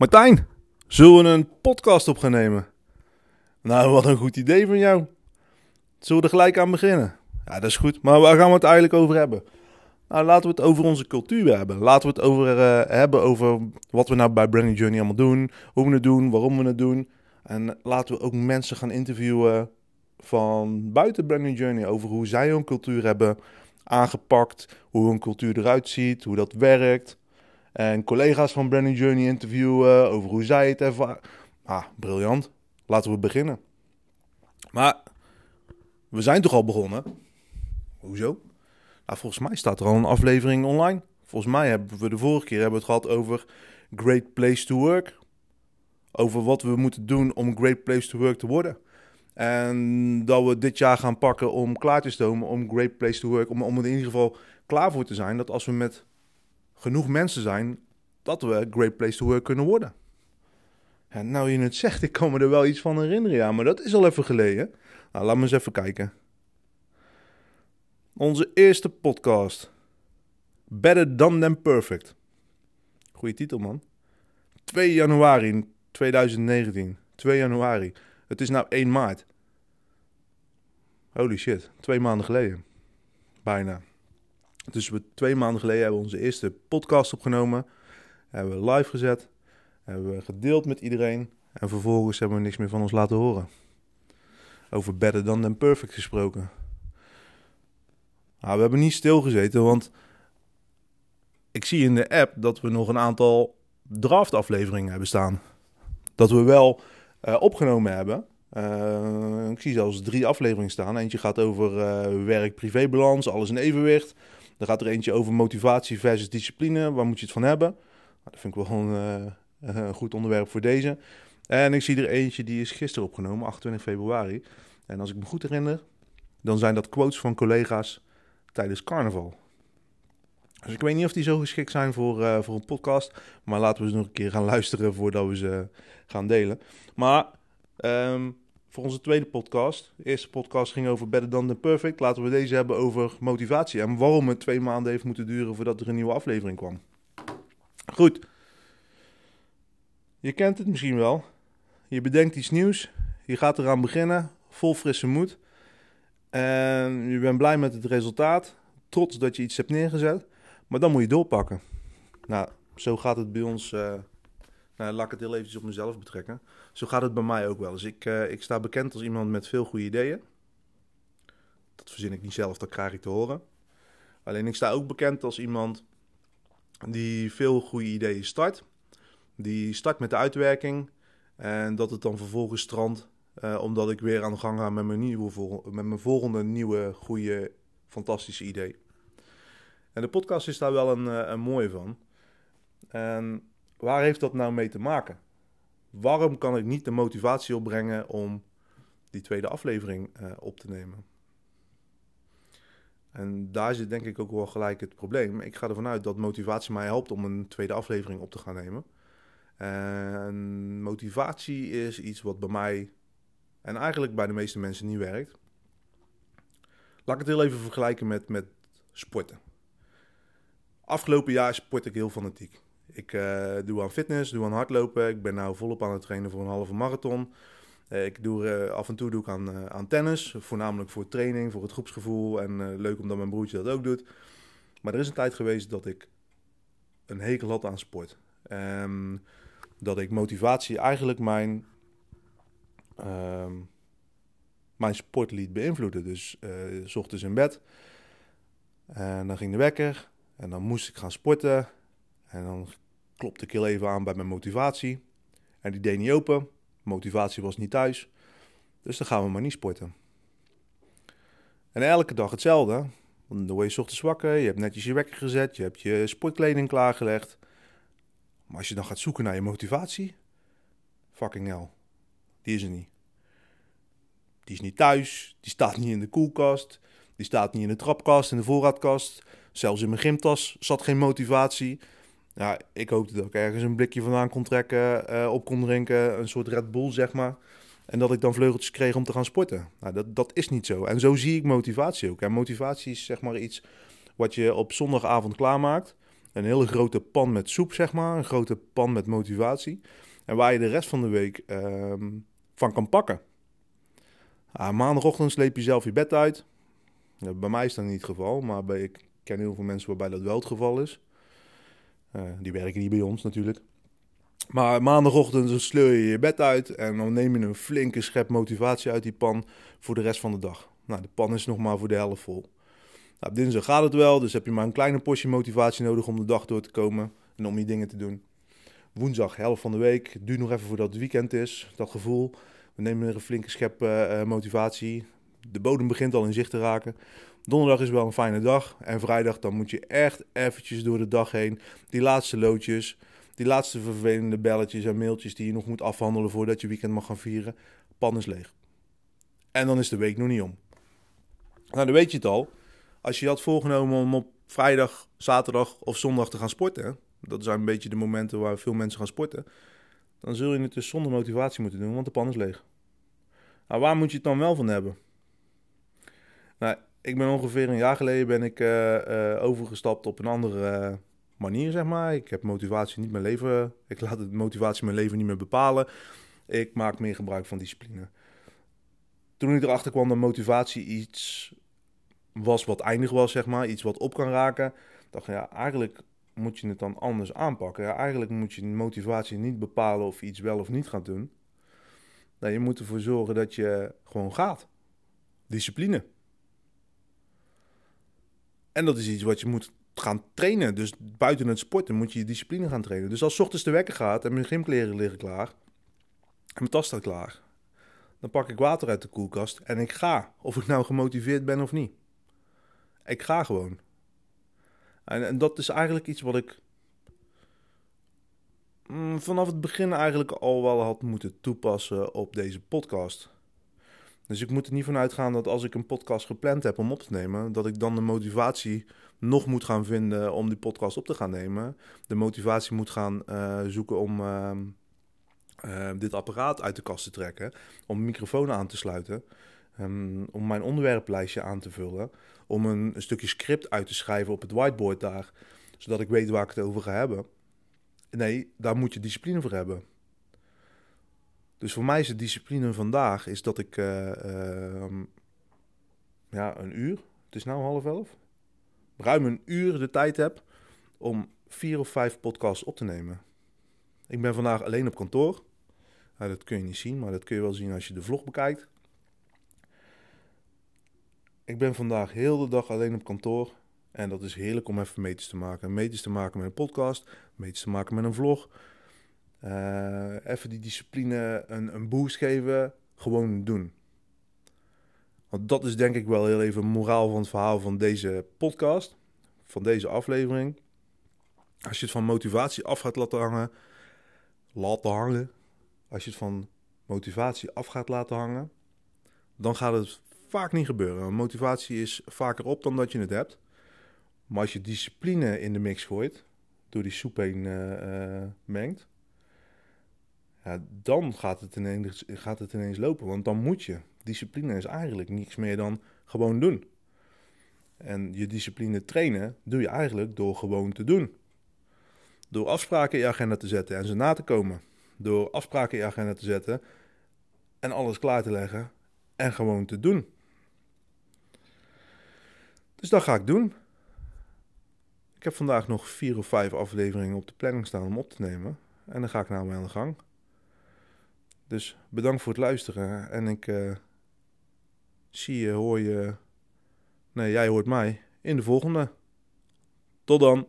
Martijn, zullen we een podcast op gaan nemen? Nou, wat een goed idee van jou. Zullen we er gelijk aan beginnen? Ja, dat is goed. Maar waar gaan we het eigenlijk over hebben? Nou, laten we het over onze cultuur hebben. Laten we het over, eh, hebben over wat we nou bij Branding Journey allemaal doen. Hoe we het doen, waarom we het doen. En laten we ook mensen gaan interviewen van buiten Branding Journey over hoe zij hun cultuur hebben aangepakt. Hoe hun cultuur eruit ziet, hoe dat werkt. En collega's van Branding Journey interviewen over hoe zij het ervaren. Ah, briljant. Laten we beginnen. Maar we zijn toch al begonnen? Hoezo? Nou, volgens mij staat er al een aflevering online. Volgens mij hebben we de vorige keer hebben het gehad over Great Place to Work. Over wat we moeten doen om Great Place to Work te worden. En dat we dit jaar gaan pakken om klaar te stomen om Great Place to Work. Om, om er in ieder geval klaar voor te zijn. Dat als we met genoeg mensen zijn, dat we Great Place to Work kunnen worden. En nou je het zegt, ik kan me er wel iets van herinneren, ja, maar dat is al even geleden. Nou, laat me eens even kijken. Onze eerste podcast. Better Than Perfect. Goeie titel, man. 2 januari 2019. 2 januari. Het is nou 1 maart. Holy shit, twee maanden geleden. Bijna. Dus we twee maanden geleden hebben we onze eerste podcast opgenomen. Hebben we live gezet. Hebben we gedeeld met iedereen. En vervolgens hebben we niks meer van ons laten horen. Over Better Than Than Perfect gesproken. Nou, we hebben niet stilgezeten, want ik zie in de app dat we nog een aantal draft afleveringen hebben staan. Dat we wel uh, opgenomen hebben. Uh, ik zie zelfs drie afleveringen staan. Eentje gaat over uh, werk-privébalans, alles in evenwicht. Dan gaat er eentje over motivatie versus discipline. Waar moet je het van hebben? Nou, dat vind ik wel een, een goed onderwerp voor deze. En ik zie er eentje die is gisteren opgenomen, 28 februari. En als ik me goed herinner, dan zijn dat quotes van collega's tijdens carnaval. Dus ik weet niet of die zo geschikt zijn voor, uh, voor een podcast. Maar laten we ze nog een keer gaan luisteren voordat we ze gaan delen. Maar um, voor onze tweede podcast. De eerste podcast ging over Better Than The Perfect. Laten we deze hebben over motivatie. En waarom het twee maanden heeft moeten duren voordat er een nieuwe aflevering kwam. Goed. Je kent het misschien wel. Je bedenkt iets nieuws. Je gaat eraan beginnen. Vol frisse moed. En je bent blij met het resultaat. Trots dat je iets hebt neergezet. Maar dan moet je doorpakken. Nou, zo gaat het bij ons. Uh, nou, laat het heel eventjes op mezelf betrekken. Zo gaat het bij mij ook wel. Dus ik, uh, ik sta bekend als iemand met veel goede ideeën. Dat verzin ik niet zelf, dat krijg ik te horen. Alleen ik sta ook bekend als iemand die veel goede ideeën start. Die start met de uitwerking. En dat het dan vervolgens strandt. Uh, omdat ik weer aan de gang ga met mijn, nieuwe, met mijn volgende nieuwe, goede, fantastische idee. En de podcast is daar wel een, uh, een mooie van. En waar heeft dat nou mee te maken? Waarom kan ik niet de motivatie opbrengen om die tweede aflevering uh, op te nemen? En daar zit denk ik ook wel gelijk het probleem. Ik ga ervan uit dat motivatie mij helpt om een tweede aflevering op te gaan nemen. En motivatie is iets wat bij mij en eigenlijk bij de meeste mensen niet werkt. Laat ik het heel even vergelijken met, met sporten. Afgelopen jaar sport ik heel fanatiek. Ik uh, doe aan fitness, doe aan hardlopen. Ik ben nu volop aan het trainen voor een halve marathon. Uh, ik doe uh, af en toe doe ik aan, aan tennis, voornamelijk voor training, voor het groepsgevoel. En leuk omdat mijn broertje dat ook doet. Maar er is een tijd geweest dat ik een hekel had aan sport. En dat ik motivatie eigenlijk mijn, mijn sport liet beïnvloeden. Dus s ochtends in bed. En dan ging de wekker. En dan moest ik gaan sporten. En dan klopte ik heel even aan bij mijn motivatie. En die deed niet open. Motivatie was niet thuis. Dus dan gaan we maar niet sporten. En elke dag hetzelfde. Dan word je ochtends wakker, je hebt netjes je wekker gezet, je hebt je sportkleding klaargelegd. Maar als je dan gaat zoeken naar je motivatie, fucking hell, die is er niet. Die is niet thuis, die staat niet in de koelkast, die staat niet in de trapkast, in de voorraadkast. Zelfs in mijn gymtas zat geen motivatie. Ja, ik hoopte dat ik ergens een blikje vandaan kon trekken, uh, op kon drinken, een soort Red Bull zeg maar. En dat ik dan vleugeltjes kreeg om te gaan sporten. Nou, dat, dat is niet zo. En zo zie ik motivatie ook. En motivatie is zeg maar iets wat je op zondagavond klaarmaakt. Een hele grote pan met soep, zeg maar. Een grote pan met motivatie. En waar je de rest van de week ehm, van kan pakken. Maandagochtend sleep je zelf je bed uit. bij mij is dat niet het geval, maar bij, ik ken heel veel mensen waarbij dat wel het geval is. Uh, die werken niet bij ons natuurlijk. Maar maandagochtend sleur je je bed uit en dan neem je een flinke schep motivatie uit die pan voor de rest van de dag. Nou, de pan is nog maar voor de helft vol. Nou, dinsdag gaat het wel, dus heb je maar een kleine portie motivatie nodig om de dag door te komen en om die dingen te doen. Woensdag, helft van de week, duurt nog even voordat het weekend is, dat gevoel. We nemen er een flinke schep uh, motivatie. De bodem begint al in zicht te raken. Donderdag is wel een fijne dag. En vrijdag dan moet je echt eventjes door de dag heen. Die laatste loodjes, die laatste vervelende belletjes en mailtjes die je nog moet afhandelen voordat je weekend mag gaan vieren. Pan is leeg. En dan is de week nog niet om. Nou, dan weet je het al. Als je had voorgenomen om op vrijdag, zaterdag of zondag te gaan sporten. Dat zijn een beetje de momenten waar veel mensen gaan sporten. Dan zul je het dus zonder motivatie moeten doen, want de pan is leeg. Nou, waar moet je het dan wel van hebben? Nou, ik ben ongeveer een jaar geleden ben ik uh, uh, overgestapt op een andere uh, manier, zeg maar. Ik heb motivatie niet mijn leven, ik laat de motivatie mijn leven niet meer bepalen. Ik maak meer gebruik van discipline. Toen ik erachter kwam dat motivatie iets was wat eindig was, zeg maar, iets wat op kan raken, dacht ik, ja, eigenlijk moet je het dan anders aanpakken. Ja, eigenlijk moet je motivatie niet bepalen of je iets wel of niet gaat doen. Nee, je moet ervoor zorgen dat je gewoon gaat. Discipline. En dat is iets wat je moet gaan trainen. Dus buiten het sporten moet je je discipline gaan trainen. Dus als ochtends de wekker gaat en mijn gymkleren liggen klaar en mijn tas staat klaar, dan pak ik water uit de koelkast en ik ga. Of ik nou gemotiveerd ben of niet. Ik ga gewoon. En, en dat is eigenlijk iets wat ik mm, vanaf het begin eigenlijk al wel had moeten toepassen op deze podcast. Dus ik moet er niet van uitgaan dat als ik een podcast gepland heb om op te nemen, dat ik dan de motivatie nog moet gaan vinden om die podcast op te gaan nemen. De motivatie moet gaan uh, zoeken om uh, uh, dit apparaat uit de kast te trekken, om een microfoon aan te sluiten, um, om mijn onderwerplijstje aan te vullen, om een, stukje script uit te schrijven op het whiteboard daar, zodat ik weet waar ik het over ga hebben. Nee, daar moet je discipline voor hebben. Dus voor mij is de discipline vandaag is dat ik uh, uh, ja, een uur, het is nu half elf, ruim een uur de tijd heb om vier of vijf podcasts op te nemen. Ik ben vandaag alleen op kantoor. Nou, dat kun je niet zien, maar dat kun je wel zien als je de vlog bekijkt. Ik ben vandaag heel de dag alleen op kantoor. En dat is heerlijk om even meters te maken. Meters te maken met een podcast, meters te maken met een vlog. Uh, even die discipline een, een boost geven, gewoon doen. Want dat is denk ik wel heel even moraal van het verhaal van deze podcast, van deze aflevering. Als je het van motivatie af gaat laten hangen, laten hangen. Als je het van motivatie af gaat laten hangen, dan gaat het vaak niet gebeuren. Motivatie is vaker op dan dat je het hebt. Maar als je discipline in de mix gooit, door die soep heen uh, uh, mengt, dan gaat het, ineens, gaat het ineens lopen. Want dan moet je. Discipline is eigenlijk niets meer dan gewoon doen. En je discipline trainen doe je eigenlijk door gewoon te doen. Door afspraken in je agenda te zetten en ze na te komen. Door afspraken in je agenda te zetten en alles klaar te leggen en gewoon te doen. Dus dat ga ik doen. Ik heb vandaag nog vier of vijf afleveringen op de planning staan om op te nemen. En dan ga ik nou mee aan de gang. Dus bedankt voor het luisteren. En ik uh, zie je, hoor je. Nee, jij hoort mij in de volgende. Tot dan.